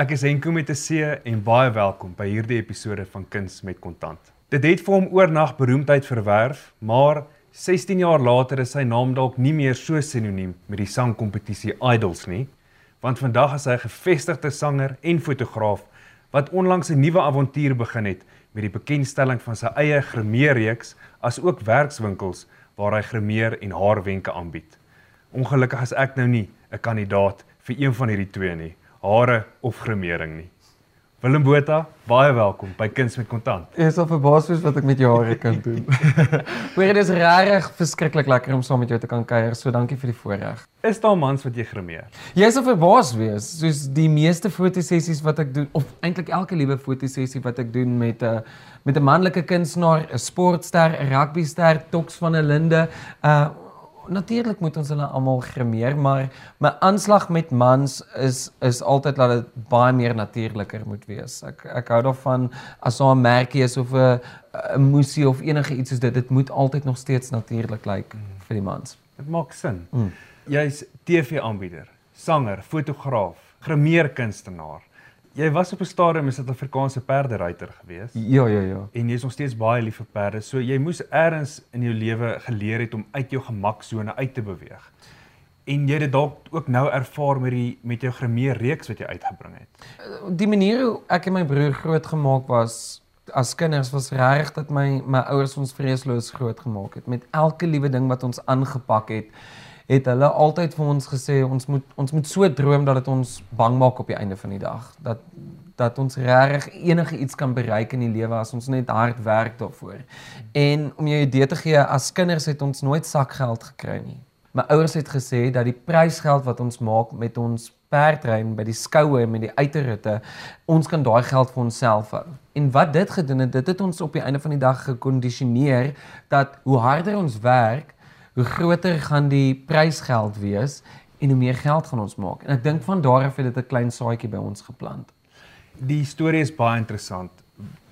Ek is Henko met 'n C en baie welkom by hierdie episode van Kuns met Kontant. Dit het vir hom oornag beroemdheid verwerf, maar 16 jaar later is sy naam dalk nie meer so sinoniem met die sangkompetisie Idols nie, want vandag is hy 'n gevestigde sanger en fotograaf wat onlangs 'n nuwe avontuur begin het met die bekendstelling van sy eie grimeerreeks as ook werkswinkels waar hy grimeer en haarwenke aanbied. Ongelukkig is ek nou nie 'n kandidaat vir een van hierdie twee nie, hare of grimering nie. Willem Botha, baie welkom by Kuns met Kontant. Ek is al verbaas oor wat ek met jou hare kan doen. Hoor, dit is regtig verskriklik lekker om saam met jou te kan kuier. So dankie vir die voorreg. Is daar mans wat jy grimeer? Jy sal verbaas wees, soos die meeste fotosessies wat ek doen of eintlik elke liewe fotosessie wat ek doen met 'n met 'n manlike kunstenaar, 'n sportster, 'n rugbyster, Tox van 'n Linde, uh natuurlik moet ons hulle almal grimeer, maar my aanslag met mans is is altyd dat dit baie meer natuurliker moet wees. Ek ek hou daarvan as daar 'n merkie is of 'n 'n musie of enige iets soos dit, dit moet altyd nog steeds natuurlik lyk like mm. vir die mans. Dit maak sin. Mm. Jy's TV-aanbieder, sanger, fotograaf, grimeerkunstenaar. Jy was op 'n stadium 'n Suid-Afrikaanse perderyter gewees. Ja, ja, ja. En jy is nog steeds baie lief vir perde. So jy moes eers in jou lewe geleer het om uit jou gemaksone uit te beweeg. En jy het dit dalk ook nou ervaar met die met jou grimeer reeks wat jy uitgebring het. Die manier hoe ek en my broer grootgemaak was as kinders was reg dat my my ouers ons vreesloos grootgemaak het met elke liewe ding wat ons aangepak het het hulle altyd vir ons gesê ons moet ons moet so droom dat dit ons bang maak op die einde van die dag dat dat ons regtig enige iets kan bereik in die lewe as ons net hard werk daarvoor. En om jou idee te gee, as kinders het ons nooit sakgeld gekry nie. My ouers het gesê dat die prysgeld wat ons maak met ons perdrein by die skoue met die uiterritte, ons kan daai geld vir onsself hou. En wat dit gedoen het, dit het ons op die einde van die dag gekondisioneer dat hoe harder ons werk, hoe groter gaan die prysgeld wees en hoe meer geld gaan ons maak. En ek dink van daar af het dit 'n klein saadjie by ons geplant. Die storie is baie interessant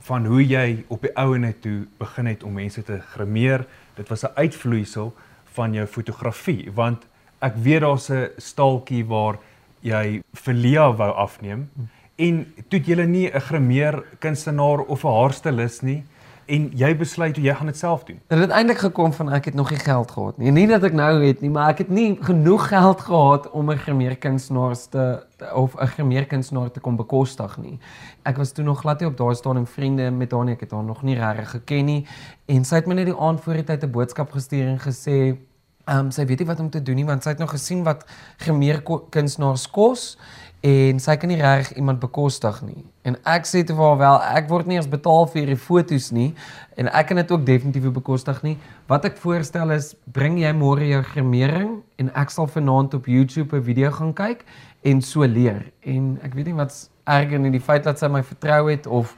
van hoe jy op die ou en toe begin het om mense te grimeer. Dit was 'n uitvloeisel van jou fotografie want ek weet daar's 'n staaltjie waar jy vir Lia wou afneem en toe jy nie 'n grimeer kunstenaar of 'n haarstylist nie en jy besluit jy gaan dit self doen. Dit het eintlik gekom van ek het nog nie geld gehad nie. Nie dat ek nou het nie, maar ek het nie genoeg geld gehad om 'n gemeerkunstenaar te of 'n gemeerkunstenaar te kom bekostig nie. Ek was toe nog glad nie op daai en vriende met haar nie, ek het haar nog nie regtig geken nie en sy het my net die aand voor die tyd 'n boodskap gestuur en gesê Ehm um, sy weet nie wat om te doen nie want sy het nog gesien wat gemeerkunstenaars kos en sy kan nie reg iemand bekostig nie. En ek sê te haar wel, ek word nie eens betaal vir hierdie fotos nie en ek kan dit ook definitief bekostig nie. Wat ek voorstel is, bring jy môre jou gremering en ek sal vanaand op YouTube 'n video gaan kyk en so leer. En ek weet nie wat's erger nie, die feit dat sy my vertrou het of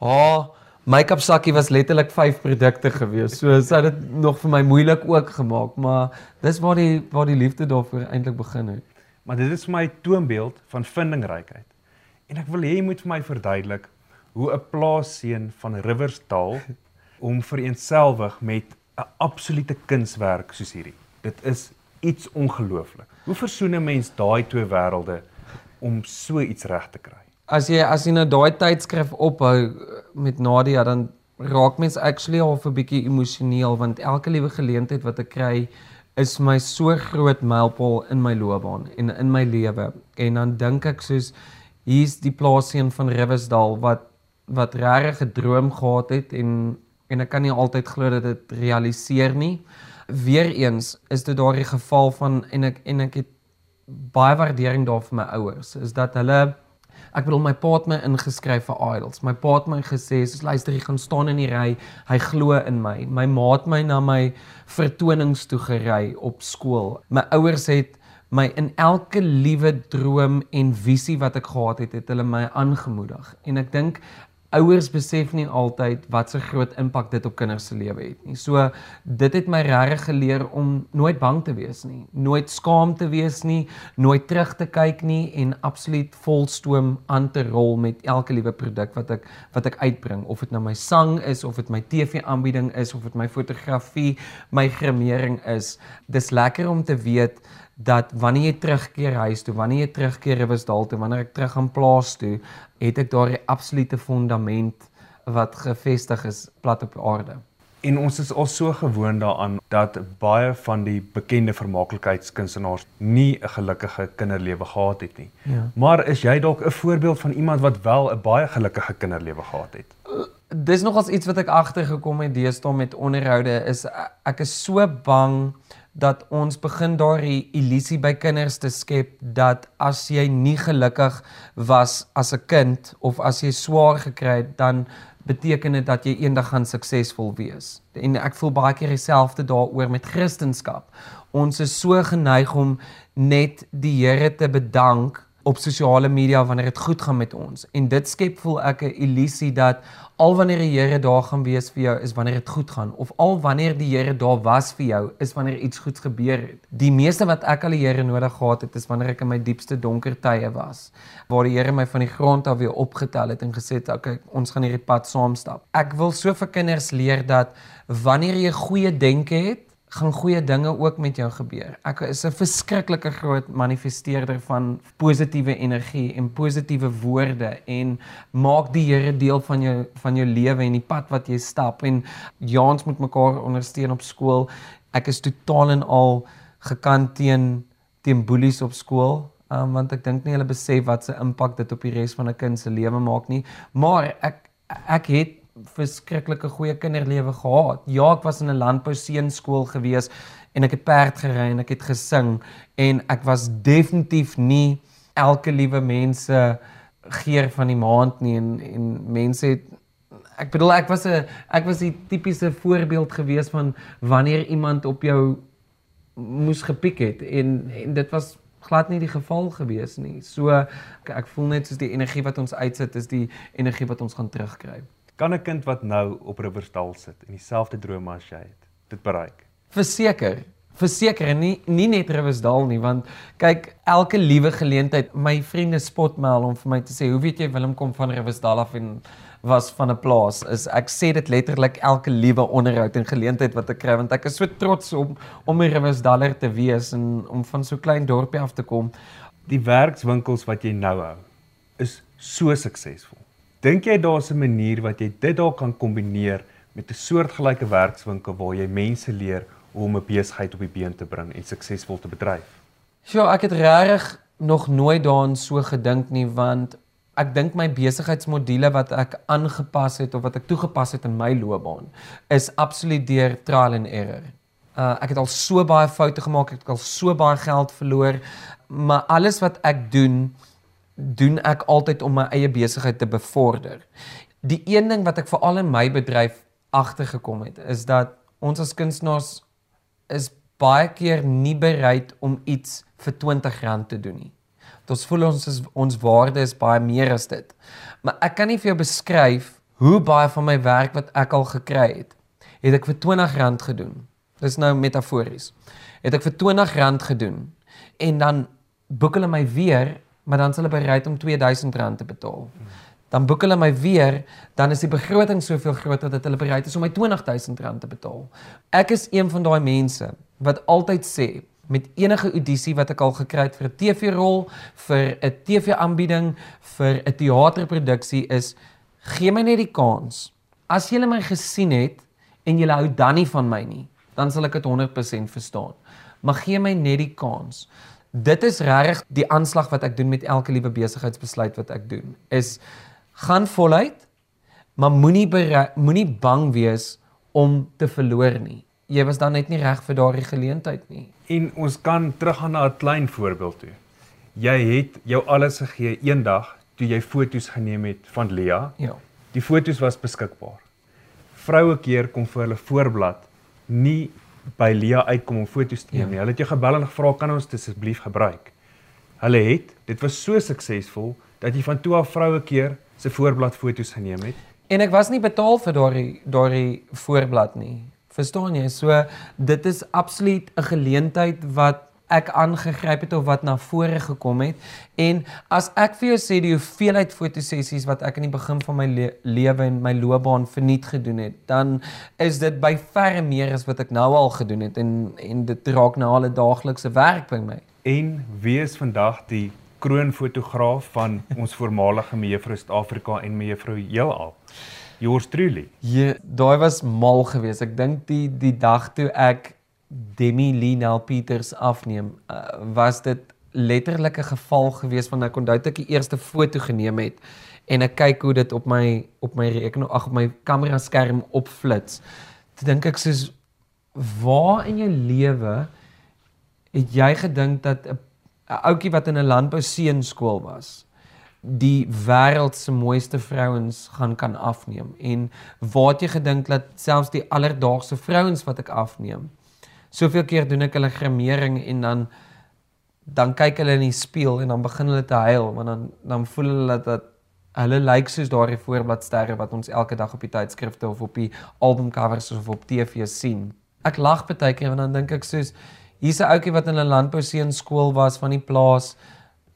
haar oh, make-up sakkie was letterlik 5 produkte gewees. So sy het dit nog vir my moeilik ook gemaak, maar dis waar die waar die liefde daarvoor eintlik begin het maar dit is vir my 'n toonbeeld van vindingrykheid. En ek wil hê jy moet vir my verduidelik hoe 'n plaasseun van Riversdal om vereenselwig met 'n absolute kunswerk soos hierdie. Dit is iets ongelooflik. Hoe versoen 'n mens daai twee wêrelde om so iets reg te kry? As jy as jy nou daai tydskrif ophou met Nadia dan raak mens actually al 'n bietjie emosioneel want elke liewe geleentheid wat ek kry is my so groot mylpaal in my loopbaan en in my lewe. En dan dink ek soos hier's die plaasseun van Riversdal wat wat regtig 'n droom gehad het en en ek kan nie altyd glo dat dit realiseer nie. Weereens is dit daardie geval van en ek en ek het baie waardering daar vir my ouers is dat hulle Ek bedoel my pa het my ingeskryf vir Idols. My pa het my gesê, "Soos luister, jy gaan staan in die ry. Hy glo in my." My ma het my na my vertonings toe gery op skool. My ouers het my in elke liewe droom en visie wat ek gehad het, het hulle my aangemoedig. En ek dink ouers besef nie altyd wat so groot impak dit op kinders se lewe het nie. So dit het my regtig geleer om nooit bang te wees nie, nooit skaam te wees nie, nooit terug te kyk nie en absoluut volstoom aan te rol met elke liewe produk wat ek wat ek uitbring, of dit nou my sang is of dit my TV-aanbieding is of dit my fotografie, my grimering is. Dis lekker om te weet dat wanneer jy terugkeer huis toe, wanneer jy terugkeer Riversdal toe, wanneer ek terug aan plaas toe, het ek daar 'n absolute fundament wat gevestig is plat op aarde. En ons is al so gewoond daaraan dat baie van die bekende vermaaklikheidskunstenaars nie 'n gelukkige kinderlewe gehad het nie. Ja. Maar is jy dalk 'n voorbeeld van iemand wat wel 'n baie gelukkige kinderlewe gehad het? Dis nogals iets wat ek agtergekom het deesdae met onderhoude is ek is so bang dat ons begin daardie illusie by kinders te skep dat as jy nie gelukkig was as 'n kind of as jy swaar gekry het dan beteken dit dat jy eendag gaan suksesvol wees. En ek voel baie keer dieselfde daaroor met Christendom. Ons is so geneig om net die Here te bedank op sosiale media wanneer dit goed gaan met ons. En dit skep voel ek 'n illusie dat al wanneer die Here daar gaan wees vir jou is wanneer dit goed gaan of al wanneer die Here daar was vir jou is wanneer iets goeds gebeur het. Die meeste wat ek al die Here nodig gehad het is wanneer ek in my diepste donker tye was, waar die Here my van die grond af weer opgetel het en gesê het, "Oké, okay, ons gaan hierdie pad saam stap." Ek wil so vir kinders leer dat wanneer jy goeie denke het, gaan goeie dinge ook met jou gebeur. Ek is 'n verskriklike groot manifesteerder van positiewe energie en positiewe woorde en maak die Here deel van jou van jou lewe en die pad wat jy stap en jaans moet mekaar ondersteun op skool. Ek is totaal en al gekant teen teen boelies op skool. Um, want ek dink nie hulle besef wat se impak dit op die res van 'n kind se lewe maak nie. Maar ek ek het verskriklike goeie kinderlewe gehad. Ja, ek was in 'n landbou seunskool gewees en ek het perd gery en ek het gesing en ek was definitief nie elke liewe mense geer van die maand nie en en mense het ek bedoel ek was 'n ek was die tipiese voorbeeld gewees van wanneer iemand op jou moes gepiek het en en dit was glad nie die geval gewees nie. So ek, ek voel net soos die energie wat ons uitsit is die energie wat ons gaan terugkry. Kan 'n kind wat nou op Riversdal sit en dieselfde drome as jy het, dit bereik? Verseker. Verseker nie nie net Riversdal nie, want kyk, elke liewe geleentheid, my vriende spot my al om vir my te sê, "Hoe weet jy Willem kom van Riversdal af en was van 'n plaas?" Is ek sê dit letterlik elke liewe onderhoud en geleentheid wat ek kry, want ek is so trots om om 'n Riversdaler te wees en om van so klein dorpie af te kom. Die werkswinkels wat jy nou hou, is so suksesvol. Dink jy daar's 'n manier wat jy dit dalk kan kombineer met 'n soortgelyke werkswinkel waar jy mense leer hoe om 'n besigheid op die been te bring en suksesvol te bedryf? Ja, ek het regtig nog nooit daaraan so gedink nie want ek dink my besigheidsmodule wat ek aangepas het of wat ek toegepas het in my loopbaan is absoluut deur trial and error. Uh ek het al so baie foute gemaak, ek het al so baie geld verloor, maar alles wat ek doen doen ek altyd om my eie besigheid te bevorder. Die een ding wat ek veral in my bedryf agtergekom het, is dat ons as kunstenaars is baie keer nie bereid om iets vir R20 te doen nie. Ons voel ons is, ons waarde is baie meer as dit. Maar ek kan nie vir jou beskryf hoe baie van my werk wat ek al gekry het, het ek vir R20 gedoen. Dis nou metafories. Het ek vir R20 gedoen en dan boek hulle my weer maar dan is hulle bereid om R2000 te betaal. Dan boek hulle my weer, dan is die begroting soveel groter dat hulle bereid is om my R20000 te betaal. Ek is een van daai mense wat altyd sê met enige audisie wat ek al gekry het vir 'n TV-rol, vir 'n TV-aanbieding, vir 'n teaterproduksie is gee my net die kans. As jy my gesien het en jy hou dan nie van my nie, dan sal ek dit 100% verstaan. Maar gee my net die kans dit is regtig die aanslag wat ek doen met elke liewe besigheidsbesluit wat ek doen. Is gaan voluit maar moenie moenie bang wees om te verloor nie. Jy was dan net nie reg vir daardie geleentheid nie. En ons kan teruggaan na 'n klein voorbeeld toe. Jy het jou alles gegee eendag toe jy foto's geneem het van Lia ja. Die foto's was beskikbaar. Vroue keer kom vir hulle voorblad nie by Lia uitkom om foto's te neem ja. nie. Hulle het jou gebel en gevra kan ons dit asseblief gebruik. Hulle het, dit was so suksesvol dat jy van toe af vroue keer se voorblad foto's geneem het. En ek was nie betaal vir daardie daardie voorblad nie. Verstaan jy? So dit is absoluut 'n geleentheid wat ek aangegryp het of wat na vore gekom het. En as ek vir jou sê die hoeveelheid fotosessies wat ek in die begin van my le lewe en my loopbaan verniet gedoen het, dan is dit by verre meer as wat ek nou al gedoen het en en dit raak nou al 'n daaglikse werk by my. En wie is vandag die kroonfotograaf van ons voormalige mevrou Suid-Afrika en mevrou Heelal? Yours truly. Ja, daai was mal geweest. Ek dink die die dag toe ek Demi Linel Peters afneem, uh, was dit letterlik 'n geval geweest van ek onthou ek die eerste foto geneem het en ek kyk hoe dit op my op my rekenaar ag op my kamera skerm opflits. Toe dink ek soos waar in jou lewe het jy gedink dat 'n ouetjie wat in 'n landbou seunskool was die wêreld se mooiste vrouens gaan kan afneem en waar het jy gedink dat selfs die alledaagse vrouens wat ek afneem soveel keer doen ek hulle grimering en dan dan kyk hulle in die spieël en dan begin hulle te huil want dan dan voel hulle dat hulle lyk soos daardie voorbladsterre wat ons elke dag op die tydskrifte of op die albumcovers of op TV sien ek lag baie keer want dan dink ek soos hier's 'n ouetjie wat in 'n landbouseun skool was van die plaas,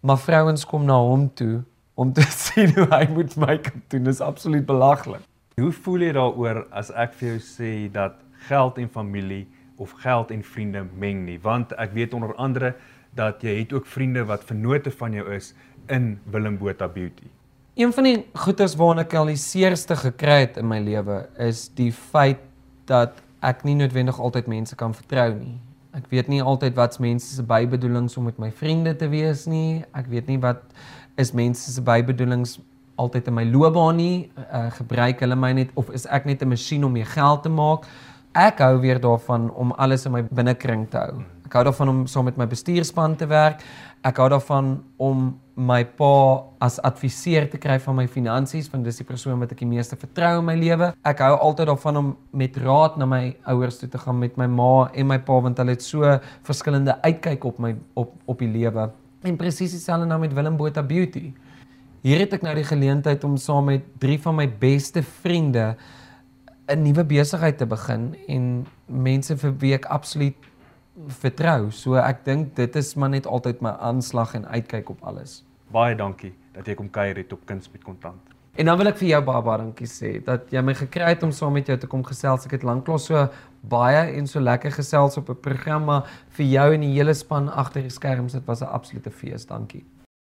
maar vrouens kom na hom toe om te sien hoe hy moet make-up doen. Dis absoluut belaglik. Hoe voel jy daaroor as ek vir jou sê dat geld en familie of geld en vriende meng nie? Want ek weet onder andere dat jy het ook vriende wat vennote van jou is in Willem Botha Beauty. Een van die goedes waarna ek al die seerste gekry het in my lewe is die feit dat ek nie noodwendig altyd mense kan vertrou nie. Ek weet nie altyd wat's mense se bybedoelings om met my vriende te wees nie. Ek weet nie wat is mense se bybedoelings altyd in my loopbaan nie. Uh, gebruik hulle my net of is ek net 'n masjien om meer geld te maak? Ek hou weer daarvan om alles in my binnekring te hou. Ek hou daarvan om saam met my bestuurspan te werk. Ek hou daarvan om my pa as adviseur te kry van my finansies want dis die persoon wat ek die meeste vertrou in my lewe. Ek hou altyd daarvan om met raad na my ouers toe te gaan met my ma en my pa want hulle het so verskillende uitkyk op my op op die lewe. En presies dieselfde nou met Willem Botha Beauty. Hier het ek nou die geleentheid om saam met drie van my beste vriende 'n nuwe besigheid te begin en mense vir wie ek absoluut vertrou. So ek dink dit is maar net altyd my aanslag en uitkyk op alles baie dankie dat jy kom kuier het op Kuns met Kontant. En dan wil ek vir jou baie baie dankie sê dat jy my gekry het om saam met jou te kom gesels. Ek het lanklaas so baie en so lekker gesels op 'n program maar vir jou en die hele span agter die skerms dit was 'n absolute fees. Dankie.